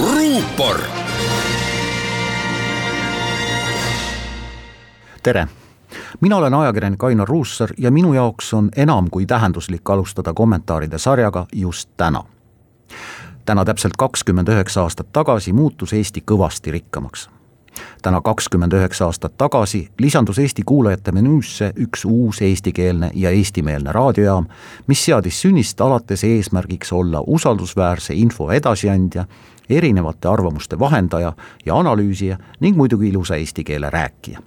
ruupor. tere, mina olen ajakirjanik Ainar Ruussaar ja minu jaoks on enam kui tähenduslik alustada kommentaaride sarjaga just täna. täna täpselt kakskümmend üheksa aastat tagasi muutus Eesti kõvasti rikkamaks täna kakskümmend üheksa aastat tagasi lisandus Eesti kuulajate menüüsse üks uus eestikeelne ja eestimeelne raadiojaam, mis seadis sünnist alates eesmärgiks olla usaldusväärse info edasiandja, erinevate arvamuste vahendaja ja analüüsija ning muidugi ilusa eesti keele rääkija.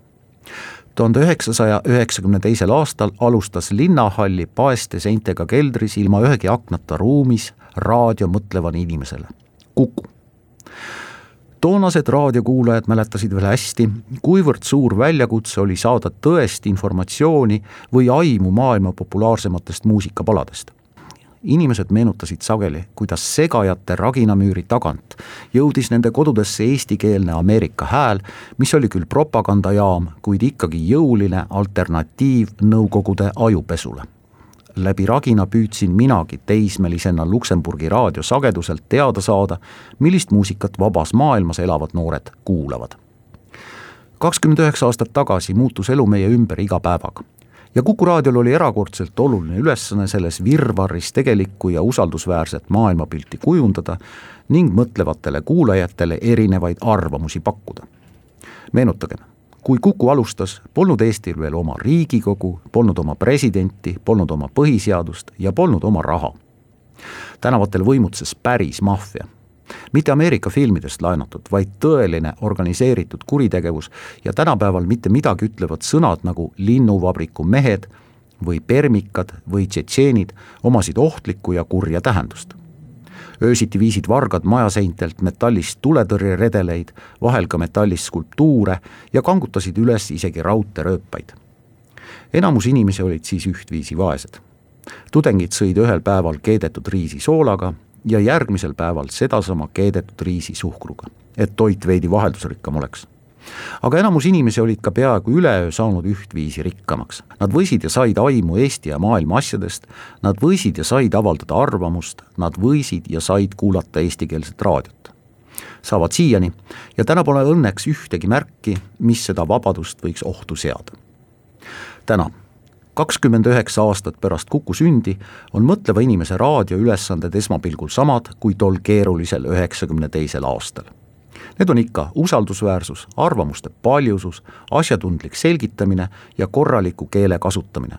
tuhande üheksasaja üheksakümne teisel aastal alustas linnahalli paeste seintega keldris ilma ühegi aknata ruumis raadio mõtlevale inimesele, Kuku toonased raadiokuulajad mäletasid veel hästi, kuivõrd suur väljakutse oli saada tõest informatsiooni või aimu maailma populaarsematest muusikapaladest. inimesed meenutasid sageli, kuidas segajate raginamüüri tagant jõudis nende kodudesse eestikeelne Ameerika hääl, mis oli küll propagandajaam, kuid ikkagi jõuline alternatiiv Nõukogude ajupesule läbi ragina püüdsin minagi teismelisena Luksemburgi raadiosageduselt teada saada, millist muusikat vabas maailmas elavad noored kuulavad. kakskümmend üheksa aastat tagasi muutus elu meie ümber iga päevaga ja Kuku raadiol oli erakordselt oluline ülesanne selles virvarris tegelikku ja usaldusväärset maailmapilti kujundada ning mõtlevatele kuulajatele erinevaid arvamusi pakkuda. meenutagem kui Kuku alustas, polnud Eestil veel oma riigikogu, polnud oma presidenti, polnud oma põhiseadust ja polnud oma raha. tänavatel võimutses päris maffia. mitte Ameerika filmidest laenatud, vaid tõeline organiseeritud kuritegevus ja tänapäeval mitte midagi ütlevad sõnad nagu linnuvabriku mehed või permikad või tšetšeenid omasid ohtlikku ja kurja tähendust öösiti viisid vargad majaseintelt metallist tuletõrjeredeleid, vahel ka metallist skulptuure ja kangutasid üles isegi raudteerööpaid. enamus inimesi olid siis ühtviisi vaesed. tudengid sõid ühel päeval keedetud riisi soolaga ja järgmisel päeval sedasama keedetud riisi suhkruga, et toit veidi vaheldusrikkam oleks aga enamus inimesi olid ka peaaegu üleöö saanud ühtviisi rikkamaks. Nad võisid ja said aimu Eesti ja maailma asjadest, nad võisid ja said avaldada arvamust, nad võisid ja said kuulata eestikeelset raadiot. saavad siiani ja täna pole õnneks ühtegi märki, mis seda vabadust võiks ohtu seada. täna kakskümmend üheksa aastat pärast Kuku sündi on mõtleva inimese raadioülesanded esmapilgul samad kui tol keerulisel üheksakümne teisel aastal Need on ikka usaldusväärsus, arvamuste paljusus, asjatundlik selgitamine ja korraliku keele kasutamine,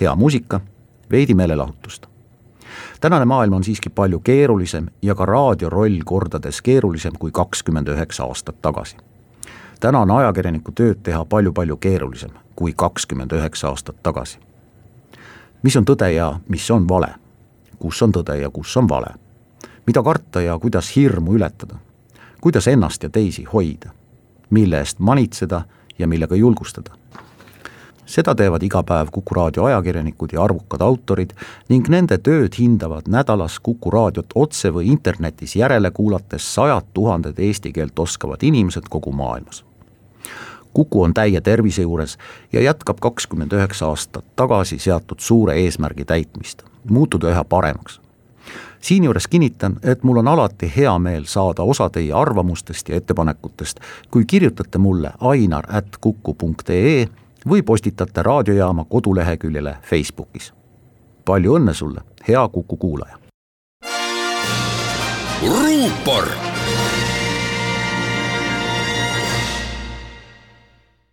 hea muusika, veidi meelelahutust. tänane maailm on siiski palju keerulisem ja ka raadio roll kordades keerulisem kui kakskümmend üheksa aastat tagasi. täna on ajakirjaniku tööd teha palju-palju keerulisem kui kakskümmend üheksa aastat tagasi. mis on tõde ja mis on vale? kus on tõde ja kus on vale? mida karta ja kuidas hirmu ületada kuidas ennast ja teisi hoida, mille eest manitseda ja millega julgustada. seda teevad iga päev Kuku raadio ajakirjanikud ja arvukad autorid ning nende tööd hindavad nädalas Kuku raadiot otse või internetis järele kuulates sajad tuhanded eesti keelt oskavad inimesed kogu maailmas. Kuku on täie tervise juures ja jätkab kakskümmend üheksa aastat tagasi seatud suure eesmärgi täitmist, muutuda üha paremaks siinjuures kinnitan, et mul on alati hea meel saada osa teie arvamustest ja ettepanekutest, kui kirjutate mulle ainar.kuku.ee või postitate raadiojaama koduleheküljele Facebookis. palju õnne sulle, hea Kuku kuulaja! ruupor